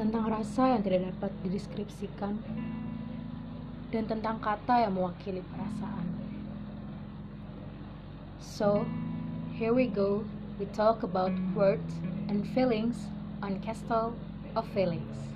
tentang rasa yang tidak dapat dideskripsikan, dan tentang kata yang mewakili perasaan. So, here we go. We talk about words and feelings on Castle of Feelings.